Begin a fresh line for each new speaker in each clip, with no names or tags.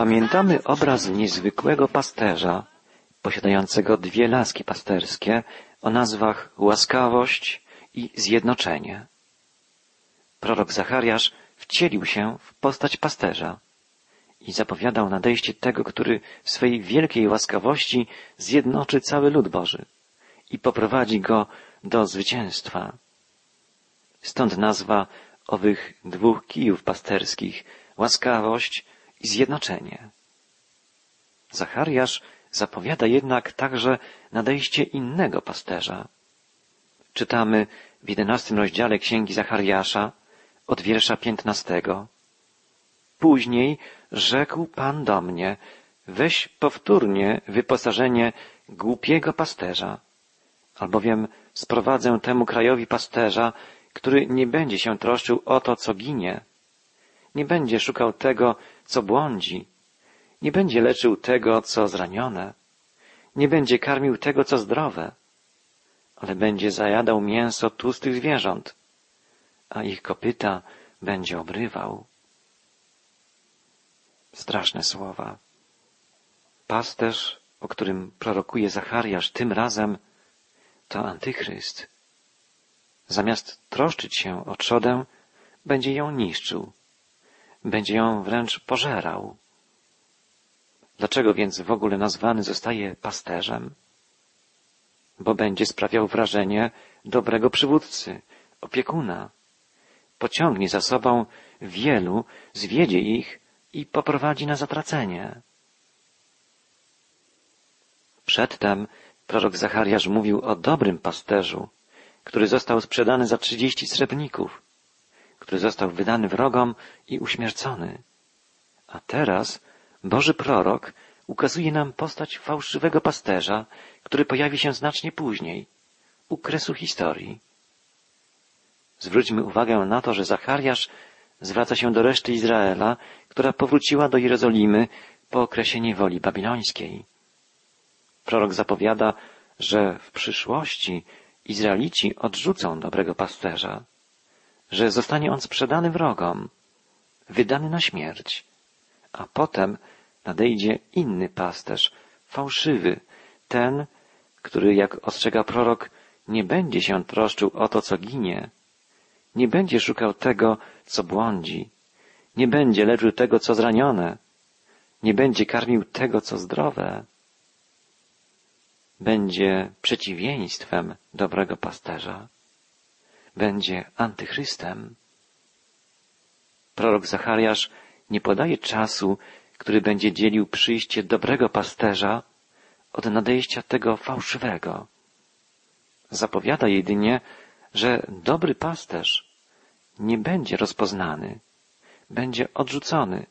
Pamiętamy obraz niezwykłego pasterza, posiadającego dwie laski pasterskie o nazwach łaskawość i zjednoczenie. Prorok Zachariasz wcielił się w postać pasterza i zapowiadał nadejście tego, który w swej wielkiej łaskawości zjednoczy cały lud Boży i poprowadzi go do zwycięstwa. Stąd nazwa owych dwóch kijów pasterskich łaskawość i zjednoczenie. Zachariasz zapowiada jednak także nadejście innego pasterza. Czytamy w jedenastym rozdziale Księgi Zachariasza od wiersza piętnastego. Później rzekł Pan do mnie, weź powtórnie wyposażenie głupiego pasterza, albowiem sprowadzę temu krajowi pasterza, który nie będzie się troszczył o to, co ginie, nie będzie szukał tego, co błądzi, nie będzie leczył tego, co zranione, nie będzie karmił tego, co zdrowe, ale będzie zajadał mięso tłustych zwierząt, a ich kopyta będzie obrywał. Straszne słowa. Pasterz, o którym prorokuje Zachariasz tym razem, to antychryst. Zamiast troszczyć się o trzodę, będzie ją niszczył. Będzie ją wręcz pożerał. Dlaczego więc w ogóle nazwany zostaje pasterzem? Bo będzie sprawiał wrażenie dobrego przywódcy, opiekuna. Pociągnie za sobą wielu, zwiedzie ich i poprowadzi na zatracenie. Przedtem prorok Zachariasz mówił o dobrym pasterzu, który został sprzedany za trzydzieści srebrników, który został wydany wrogom i uśmiercony. A teraz Boży prorok ukazuje nam postać fałszywego pasterza, który pojawi się znacznie później, u kresu historii. Zwróćmy uwagę na to, że Zachariasz zwraca się do reszty Izraela, która powróciła do Jerozolimy po okresie niewoli babilońskiej. Prorok zapowiada, że w przyszłości Izraelici odrzucą dobrego pasterza, że zostanie on sprzedany wrogom, wydany na śmierć, a potem nadejdzie inny pasterz, fałszywy, ten, który, jak ostrzega prorok, nie będzie się troszczył o to, co ginie, nie będzie szukał tego, co błądzi, nie będzie leczył tego, co zranione, nie będzie karmił tego, co zdrowe, będzie przeciwieństwem dobrego pasterza, będzie antychrystem. Prorok Zachariasz nie podaje czasu, który będzie dzielił przyjście dobrego pasterza od nadejścia tego fałszywego. Zapowiada jedynie, że dobry pasterz nie będzie rozpoznany, będzie odrzucony,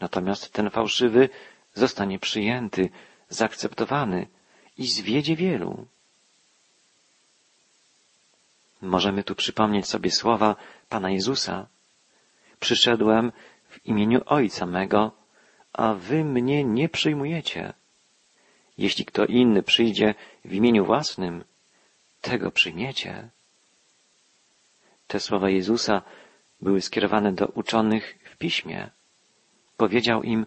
natomiast ten fałszywy zostanie przyjęty, zaakceptowany i zwiedzie wielu. Możemy tu przypomnieć sobie słowa Pana Jezusa. Przyszedłem w imieniu Ojca mego, a wy mnie nie przyjmujecie. Jeśli kto inny przyjdzie w imieniu własnym, tego przyjmiecie. Te słowa Jezusa były skierowane do uczonych w piśmie. Powiedział im,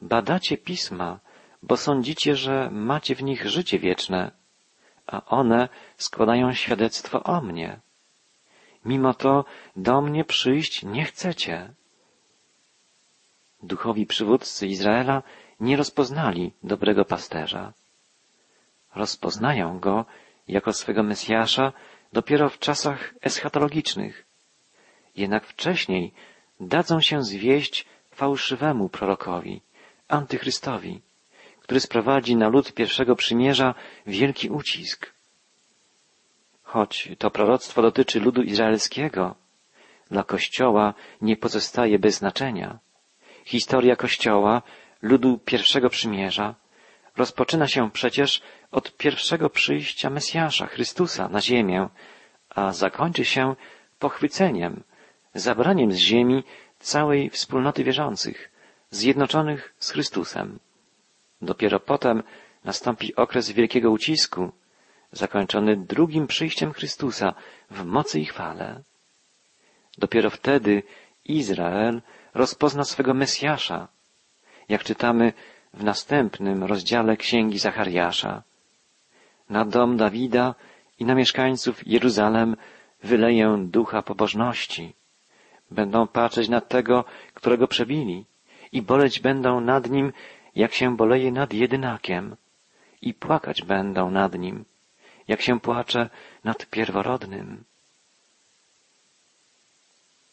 badacie pisma, bo sądzicie, że macie w nich życie wieczne, a one składają świadectwo o mnie. Mimo to do mnie przyjść nie chcecie. Duchowi przywódcy Izraela nie rozpoznali dobrego pasterza. Rozpoznają go jako swego Mesjasza dopiero w czasach eschatologicznych. Jednak wcześniej dadzą się zwieść fałszywemu prorokowi, antychrystowi, który sprowadzi na lud pierwszego przymierza wielki ucisk. Choć to proroctwo dotyczy ludu izraelskiego, dla Kościoła nie pozostaje bez znaczenia. Historia Kościoła, ludu pierwszego przymierza, rozpoczyna się przecież od pierwszego przyjścia Mesjasza, Chrystusa na ziemię, a zakończy się pochwyceniem, zabraniem z ziemi całej wspólnoty wierzących, zjednoczonych z Chrystusem. Dopiero potem nastąpi okres wielkiego ucisku, zakończony drugim przyjściem Chrystusa w mocy i chwale. Dopiero wtedy Izrael rozpozna swego Mesjasza jak czytamy w następnym rozdziale Księgi Zachariasza. Na dom Dawida i na mieszkańców Jeruzalem wyleję ducha pobożności. Będą patrzeć na tego, którego przebili i boleć będą nad nim, jak się boleje nad jedynakiem i płakać będą nad nim, jak się płacze nad pierworodnym.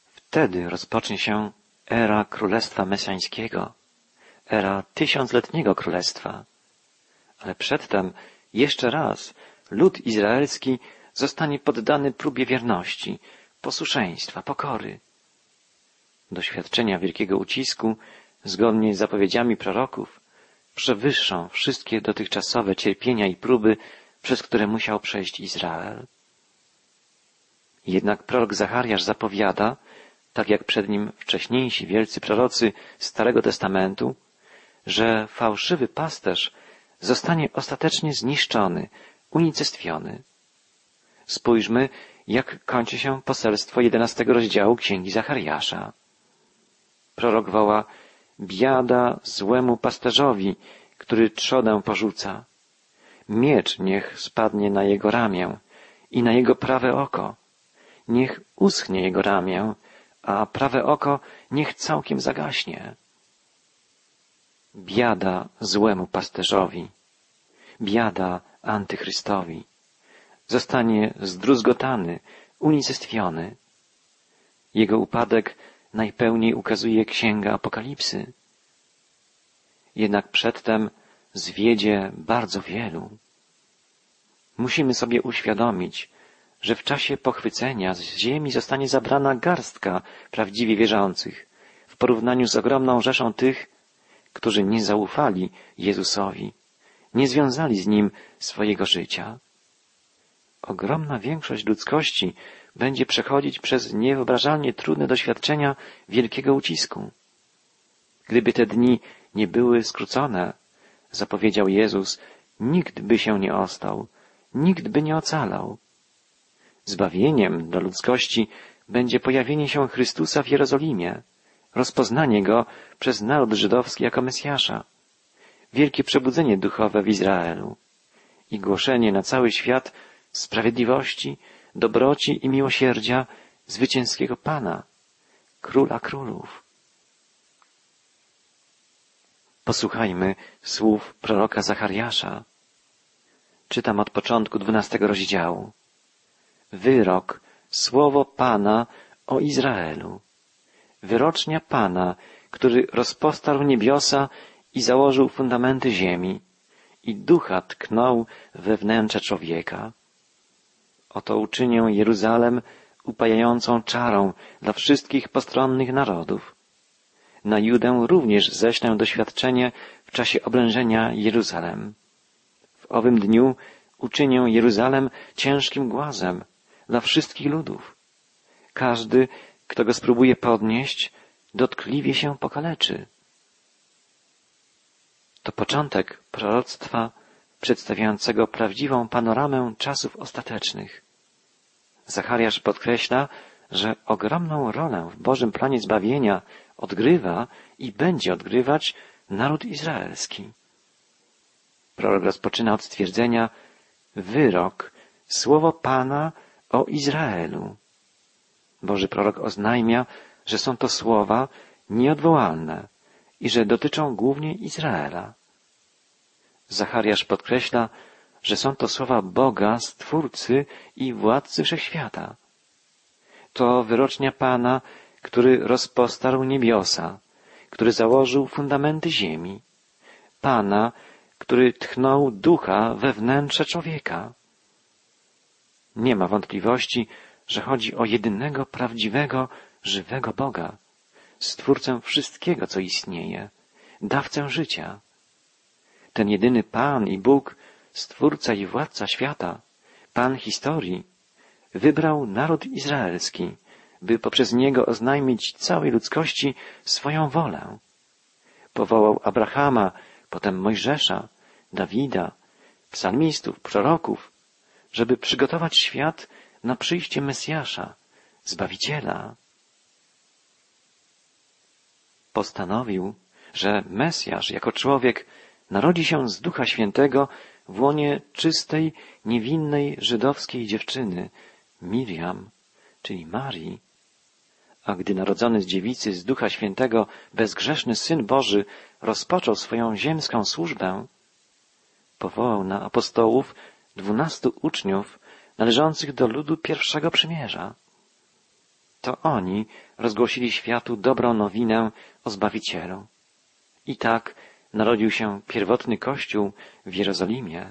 Wtedy rozpocznie się era Królestwa Mesjańskiego, era tysiącletniego Królestwa. Ale przedtem jeszcze raz lud izraelski zostanie poddany próbie wierności, posłuszeństwa, pokory. Doświadczenia wielkiego ucisku, zgodnie z zapowiedziami proroków, przewyższą wszystkie dotychczasowe cierpienia i próby, przez które musiał przejść Izrael. Jednak prorok Zachariasz zapowiada, tak jak przed nim wcześniejsi wielcy prorocy Starego Testamentu, że fałszywy pasterz zostanie ostatecznie zniszczony, unicestwiony. Spójrzmy, jak kończy się poselstwo jedenastego rozdziału Księgi Zachariasza. Prorok woła, biada złemu pasterzowi, który trzodę porzuca. Miecz niech spadnie na jego ramię i na jego prawe oko. Niech uschnie jego ramię, a prawe oko niech całkiem zagaśnie. Biada złemu pasterzowi, biada antychrystowi. Zostanie zdruzgotany, unicestwiony. Jego upadek najpełniej ukazuje Księga Apokalipsy. Jednak przedtem zwiedzie bardzo wielu. Musimy sobie uświadomić, że w czasie pochwycenia z ziemi zostanie zabrana garstka prawdziwie wierzących w porównaniu z ogromną rzeszą tych, którzy nie zaufali Jezusowi, nie związali z Nim swojego życia. Ogromna większość ludzkości będzie przechodzić przez niewyobrażalnie trudne doświadczenia wielkiego ucisku. Gdyby te dni nie były skrócone, zapowiedział Jezus, nikt by się nie ostał, nikt by nie ocalał. Zbawieniem dla ludzkości będzie pojawienie się Chrystusa w Jerozolimie, rozpoznanie Go przez naród żydowski jako Mesjasza, wielkie przebudzenie duchowe w Izraelu i głoszenie na cały świat sprawiedliwości, dobroci i miłosierdzia zwycięskiego Pana, Króla Królów. Posłuchajmy słów proroka Zachariasza. Czytam od początku dwunastego rozdziału. Wyrok, słowo Pana o Izraelu. Wyrocznia Pana, który rozpostarł niebiosa i założył fundamenty ziemi i ducha tknął we wnętrze człowieka. Oto uczynię Jeruzalem upajającą czarą dla wszystkich postronnych narodów. Na Judę również ześlę doświadczenie w czasie oblężenia Jeruzalem. W owym dniu uczynię Jeruzalem ciężkim głazem dla wszystkich ludów. Każdy, kto go spróbuje podnieść, dotkliwie się pokaleczy. To początek proroctwa przedstawiającego prawdziwą panoramę czasów ostatecznych. Zachariasz podkreśla, że ogromną rolę w Bożym planie zbawienia odgrywa i będzie odgrywać naród izraelski. Prorok rozpoczyna od stwierdzenia wyrok, słowo Pana o Izraelu. Boży prorok oznajmia, że są to słowa nieodwołalne i że dotyczą głównie Izraela. Zachariasz podkreśla, że są to słowa Boga, Stwórcy i Władcy Wszechświata. To wyrocznia Pana, który rozpostarł niebiosa, który założył fundamenty ziemi. Pana, który tchnął ducha we wnętrze człowieka. Nie ma wątpliwości, że chodzi o jedynego prawdziwego, żywego Boga, Stwórcę wszystkiego, co istnieje, dawcę życia. Ten jedyny Pan i Bóg, Stwórca i Władca świata, Pan historii, wybrał naród izraelski, by poprzez niego oznajmić całej ludzkości swoją wolę. Powołał Abrahama, potem Mojżesza, Dawida, psalmistów, proroków, żeby przygotować świat na przyjście Mesjasza, Zbawiciela. Postanowił, że Mesjasz jako człowiek narodzi się z Ducha Świętego w łonie czystej, niewinnej żydowskiej dziewczyny, Miriam, czyli Marii. A gdy narodzony z dziewicy z Ducha Świętego bezgrzeszny Syn Boży rozpoczął swoją ziemską służbę, powołał na apostołów dwunastu uczniów należących do ludu pierwszego przymierza. To oni rozgłosili światu dobrą nowinę o Zbawicielu. I tak narodził się pierwotny Kościół w Jerozolimie.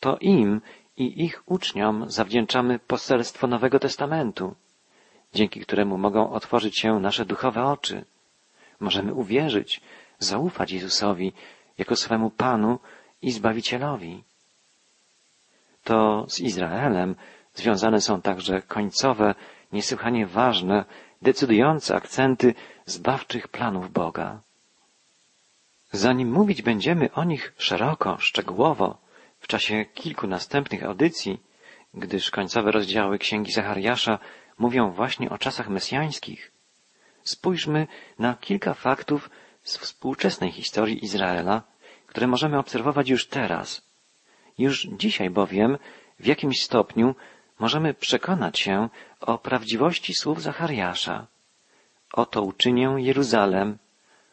To im i ich uczniom zawdzięczamy poselstwo Nowego Testamentu, dzięki któremu mogą otworzyć się nasze duchowe oczy. Możemy uwierzyć, zaufać Jezusowi jako swemu Panu i Zbawicielowi. To z Izraelem związane są także końcowe, niesłychanie ważne, decydujące akcenty zbawczych planów Boga. Zanim mówić będziemy o nich szeroko, szczegółowo, w czasie kilku następnych audycji, gdyż końcowe rozdziały Księgi Zachariasza mówią właśnie o czasach mesjańskich, spójrzmy na kilka faktów z współczesnej historii Izraela, które możemy obserwować już teraz. Już dzisiaj bowiem w jakimś stopniu możemy przekonać się o prawdziwości słów Zachariasza. Oto uczynię Jeruzalem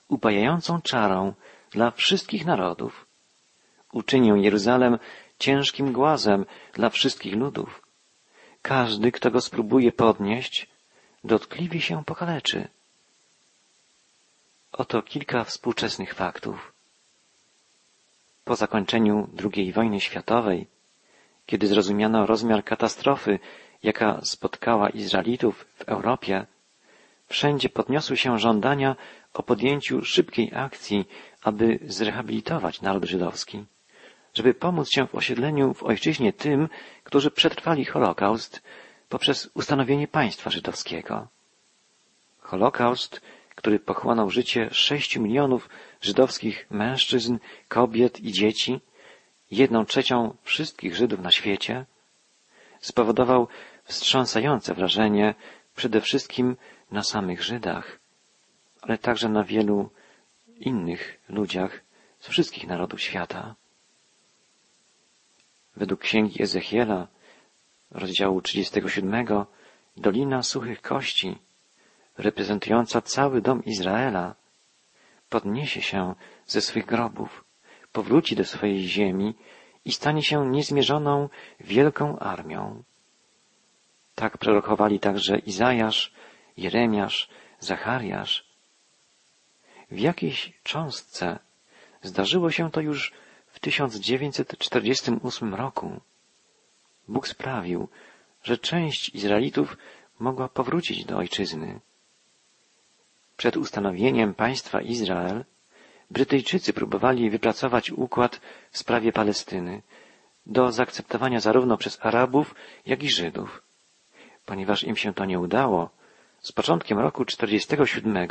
upajającą czarą dla wszystkich narodów. Uczynię Jeruzalem ciężkim głazem dla wszystkich ludów. Każdy, kto go spróbuje podnieść, dotkliwie się pokaleczy. Oto kilka współczesnych faktów. Po zakończeniu II wojny światowej, kiedy zrozumiano rozmiar katastrofy, jaka spotkała Izraelitów w Europie, wszędzie podniosły się żądania o podjęciu szybkiej akcji, aby zrehabilitować naród żydowski, żeby pomóc się w osiedleniu w ojczyźnie tym, którzy przetrwali Holokaust poprzez ustanowienie państwa żydowskiego. Holokaust, który pochłonął życie sześciu milionów żydowskich mężczyzn, kobiet i dzieci, jedną trzecią wszystkich Żydów na świecie, spowodował wstrząsające wrażenie przede wszystkim na samych Żydach, ale także na wielu innych ludziach z wszystkich narodów świata. Według księgi Ezechiela, rozdziału 37, Dolina Suchych Kości, reprezentująca cały dom Izraela, podniesie się ze swych grobów, powróci do swojej ziemi i stanie się niezmierzoną wielką armią. Tak prorokowali także Izajasz, Jeremiasz, Zachariasz. W jakiejś cząstce zdarzyło się to już w 1948 roku. Bóg sprawił, że część Izraelitów mogła powrócić do ojczyzny. Przed ustanowieniem państwa Izrael Brytyjczycy próbowali wypracować układ w sprawie Palestyny do zaakceptowania zarówno przez Arabów, jak i Żydów. Ponieważ im się to nie udało, z początkiem roku 1947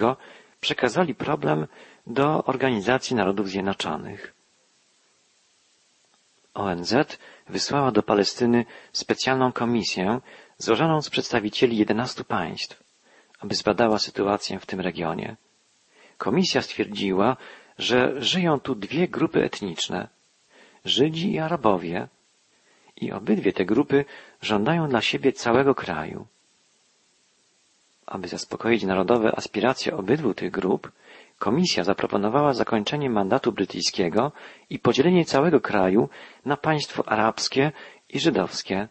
przekazali problem do Organizacji Narodów Zjednoczonych. ONZ wysłała do Palestyny specjalną komisję złożoną z przedstawicieli 11 państw, aby zbadała sytuację w tym regionie. Komisja stwierdziła, że żyją tu dwie grupy etniczne Żydzi i Arabowie i obydwie te grupy żądają dla siebie całego kraju. Aby zaspokoić narodowe aspiracje obydwu tych grup, Komisja zaproponowała zakończenie mandatu brytyjskiego i podzielenie całego kraju na państwo arabskie i żydowskie,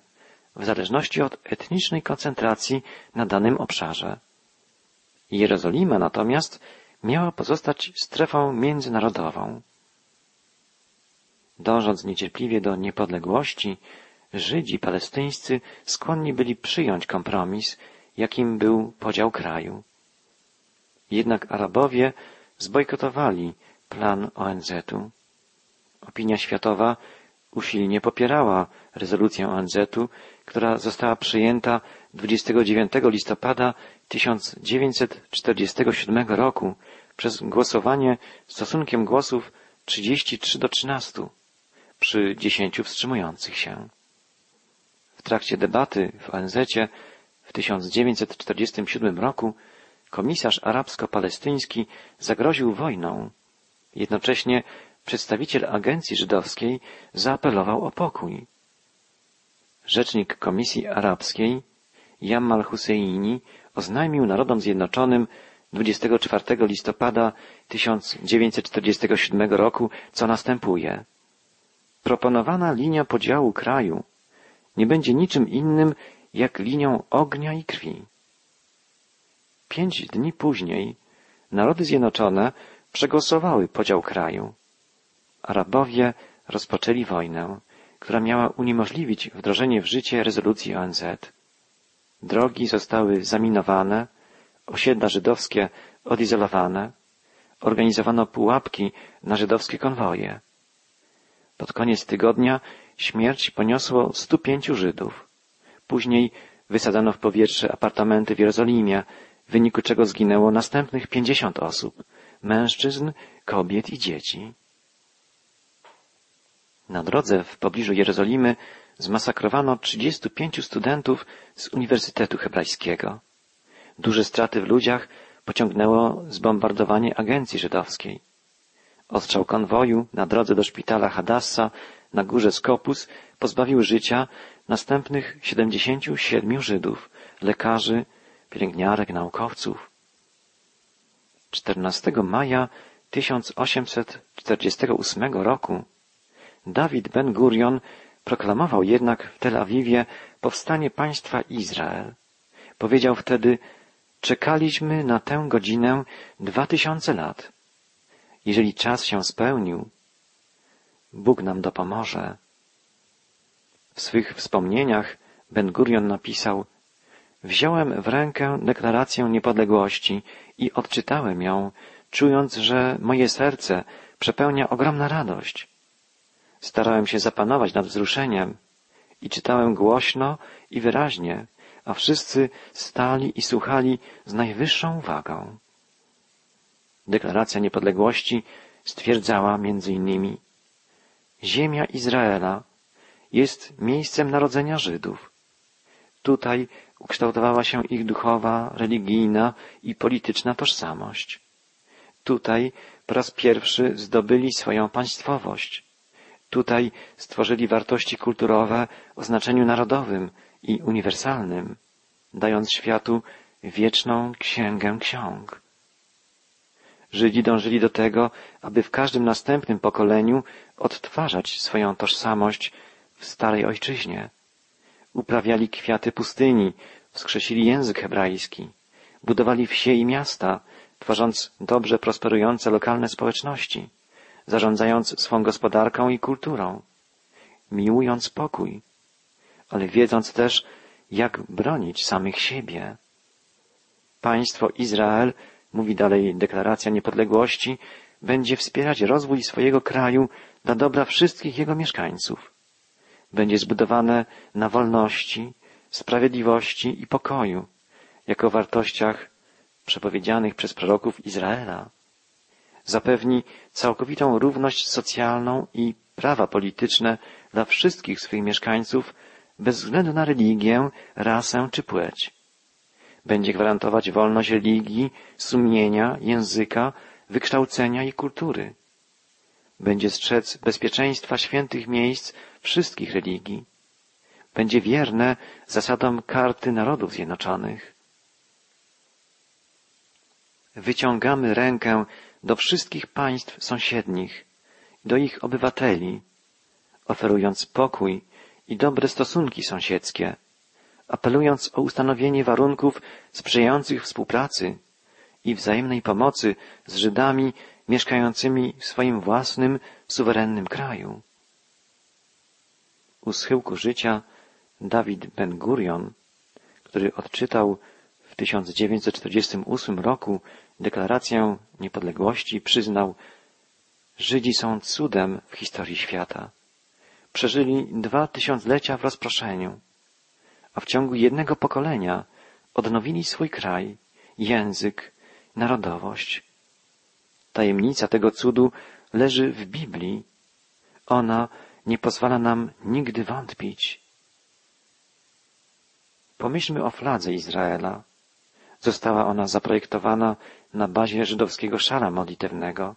w zależności od etnicznej koncentracji na danym obszarze. Jerozolima natomiast miała pozostać strefą międzynarodową. Dążąc niecierpliwie do niepodległości, Żydzi palestyńscy skłonni byli przyjąć kompromis, jakim był podział kraju. Jednak Arabowie zbojkotowali plan ONZ-u. Opinia światowa usilnie popierała rezolucję ONZ-u, która została przyjęta 29 listopada 1947 roku przez głosowanie stosunkiem głosów 33 do 13 przy 10 wstrzymujących się. W trakcie debaty w ONZ w 1947 roku komisarz arabsko-palestyński zagroził wojną. Jednocześnie przedstawiciel agencji żydowskiej zaapelował o pokój. Rzecznik Komisji Arabskiej Jamal Husseini oznajmił Narodom Zjednoczonym 24 listopada 1947 roku, co następuje. Proponowana linia podziału kraju nie będzie niczym innym jak linią ognia i krwi. Pięć dni później Narody Zjednoczone przegłosowały podział kraju. Arabowie rozpoczęli wojnę, która miała uniemożliwić wdrożenie w życie rezolucji ONZ. Drogi zostały zaminowane, osiedla żydowskie odizolowane, organizowano pułapki na żydowskie konwoje. Pod koniec tygodnia śmierć poniosło 105 Żydów. Później wysadzano w powietrze apartamenty w Jerozolimie, w wyniku czego zginęło następnych 50 osób, mężczyzn, kobiet i dzieci. Na drodze w pobliżu Jerozolimy zmasakrowano 35 studentów z Uniwersytetu Hebrajskiego. Duże straty w ludziach pociągnęło zbombardowanie agencji żydowskiej. Ostrzał konwoju na drodze do szpitala Hadassa na górze Skopus pozbawił życia następnych 77 Żydów, lekarzy, pielęgniarek, naukowców. 14 maja 1848 roku Dawid Ben Gurion proklamował jednak w Tel Awiwie powstanie państwa Izrael. Powiedział wtedy, czekaliśmy na tę godzinę dwa tysiące lat. Jeżeli czas się spełnił, Bóg nam dopomoże. W swych wspomnieniach Ben Gurion napisał, Wziąłem w rękę deklarację niepodległości i odczytałem ją, czując, że moje serce przepełnia ogromna radość. Starałem się zapanować nad wzruszeniem i czytałem głośno i wyraźnie, a wszyscy stali i słuchali z najwyższą uwagą. Deklaracja niepodległości stwierdzała między innymi Ziemia Izraela jest miejscem narodzenia Żydów. Tutaj ukształtowała się ich duchowa, religijna i polityczna tożsamość. Tutaj po raz pierwszy zdobyli swoją państwowość. Tutaj stworzyli wartości kulturowe o znaczeniu narodowym i uniwersalnym, dając światu wieczną księgę ksiąg. Żydzi dążyli do tego, aby w każdym następnym pokoleniu odtwarzać swoją tożsamość w starej ojczyźnie. Uprawiali kwiaty pustyni, wskrzesili język hebrajski, budowali wsie i miasta, tworząc dobrze prosperujące lokalne społeczności, zarządzając swą gospodarką i kulturą, miłując pokój, ale wiedząc też, jak bronić samych siebie. Państwo Izrael, mówi dalej deklaracja niepodległości, będzie wspierać rozwój swojego kraju dla dobra wszystkich jego mieszkańców. Będzie zbudowane na wolności, sprawiedliwości i pokoju, jako wartościach przepowiedzianych przez proroków Izraela. Zapewni całkowitą równość socjalną i prawa polityczne dla wszystkich swoich mieszkańców bez względu na religię, rasę czy płeć. Będzie gwarantować wolność religii, sumienia, języka, wykształcenia i kultury. Będzie strzec bezpieczeństwa świętych miejsc wszystkich religii. Będzie wierne zasadom karty Narodów Zjednoczonych. Wyciągamy rękę do wszystkich państw sąsiednich, do ich obywateli, oferując pokój i dobre stosunki sąsiedzkie, apelując o ustanowienie warunków sprzyjających współpracy i wzajemnej pomocy z Żydami mieszkającymi w swoim własnym, suwerennym kraju. U schyłku życia Dawid Ben Gurion, który odczytał w 1948 roku deklarację niepodległości, przyznał, Żydzi są cudem w historii świata przeżyli dwa tysiąclecia w rozproszeniu, a w ciągu jednego pokolenia odnowili swój kraj, język, narodowość. Tajemnica tego cudu leży w Biblii. Ona nie pozwala nam nigdy wątpić. Pomyślmy o fladze Izraela. Została ona zaprojektowana na bazie żydowskiego szala modlitewnego.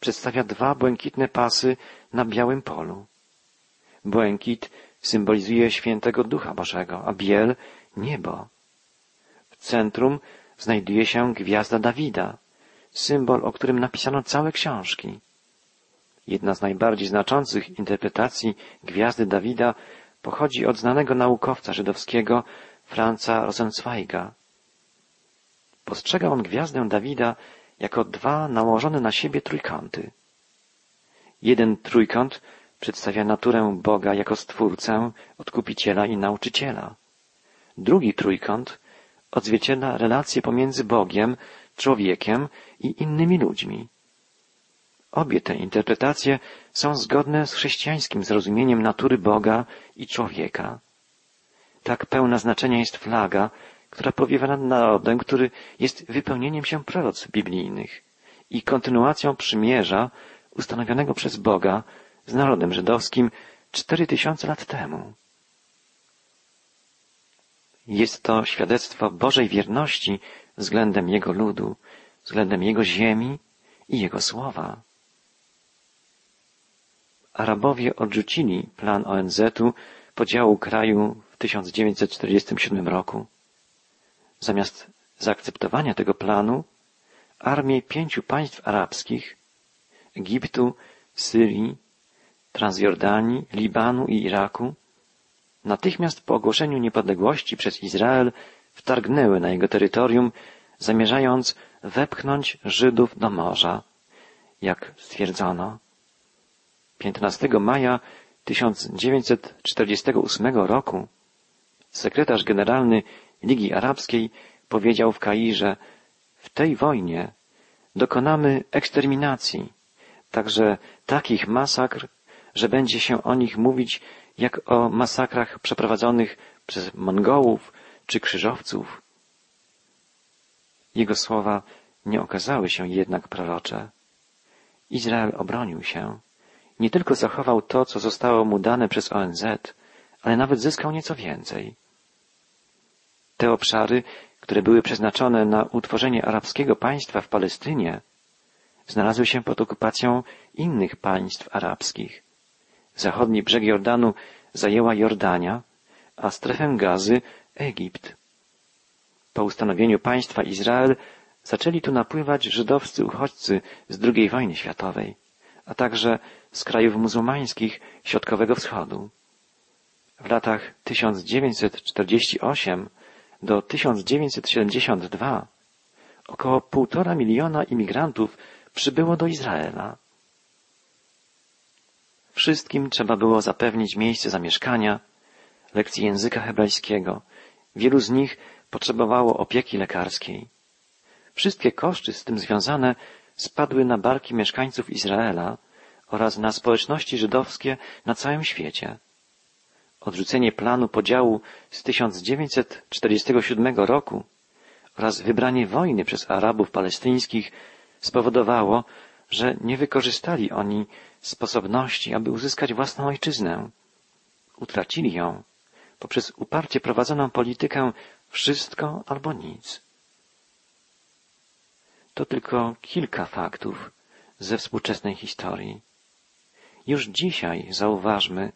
Przedstawia dwa błękitne pasy na białym polu. Błękit symbolizuje świętego Ducha Bożego, a biel niebo. W centrum znajduje się gwiazda Dawida, symbol, o którym napisano całe książki. Jedna z najbardziej znaczących interpretacji gwiazdy Dawida pochodzi od znanego naukowca żydowskiego Franza Rosenzweiga. Postrzega on gwiazdę Dawida jako dwa nałożone na siebie trójkąty. Jeden trójkąt przedstawia naturę Boga jako Stwórcę, Odkupiciela i Nauczyciela. Drugi trójkąt odzwierciedla relacje pomiędzy Bogiem, człowiekiem i innymi ludźmi. Obie te interpretacje są zgodne z chrześcijańskim zrozumieniem natury Boga i człowieka. Tak pełna znaczenia jest flaga, która powiewa nad narodem, który jest wypełnieniem się proroc biblijnych i kontynuacją przymierza ustanowionego przez Boga z narodem żydowskim cztery tysiące lat temu. Jest to świadectwo Bożej wierności względem Jego ludu, względem Jego ziemi i Jego słowa. Arabowie odrzucili plan ONZ-u podziału kraju w 1947 roku. Zamiast zaakceptowania tego planu, armie pięciu państw arabskich Egiptu, Syrii, Transjordanii, Libanu i Iraku natychmiast po ogłoszeniu niepodległości przez Izrael wtargnęły na jego terytorium, zamierzając wepchnąć Żydów do morza, jak stwierdzono. 15 maja 1948 roku sekretarz generalny Ligi Arabskiej powiedział w Kairze, w tej wojnie dokonamy eksterminacji, także takich masakr, że będzie się o nich mówić jak o masakrach przeprowadzonych przez Mongołów czy krzyżowców. Jego słowa nie okazały się jednak prorocze. Izrael obronił się. Nie tylko zachował to, co zostało mu dane przez ONZ, ale nawet zyskał nieco więcej. Te obszary, które były przeznaczone na utworzenie arabskiego państwa w Palestynie, znalazły się pod okupacją innych państw arabskich. Zachodni brzeg Jordanu zajęła Jordania, a strefę gazy Egipt. Po ustanowieniu państwa Izrael zaczęli tu napływać żydowscy uchodźcy z II wojny światowej, a także z krajów muzułmańskich Środkowego Wschodu. W latach 1948 do 1972 około półtora miliona imigrantów przybyło do Izraela. Wszystkim trzeba było zapewnić miejsce zamieszkania, lekcji języka hebrajskiego. Wielu z nich potrzebowało opieki lekarskiej. Wszystkie koszty z tym związane spadły na barki mieszkańców Izraela oraz na społeczności żydowskie na całym świecie. Odrzucenie planu podziału z 1947 roku oraz wybranie wojny przez Arabów palestyńskich spowodowało, że nie wykorzystali oni sposobności, aby uzyskać własną ojczyznę. Utracili ją poprzez uparcie prowadzoną politykę wszystko albo nic. To tylko kilka faktów ze współczesnej historii. Już dzisiaj, zauważmy,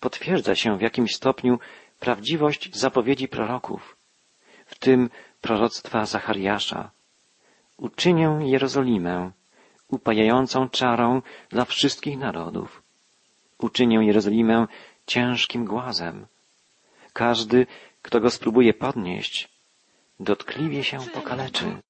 potwierdza się w jakimś stopniu prawdziwość zapowiedzi proroków, w tym proroctwa Zachariasza. Uczynię Jerozolimę upajającą czarą dla wszystkich narodów. Uczynię Jerozolimę ciężkim głazem. Każdy, kto go spróbuje podnieść, dotkliwie się pokaleczy.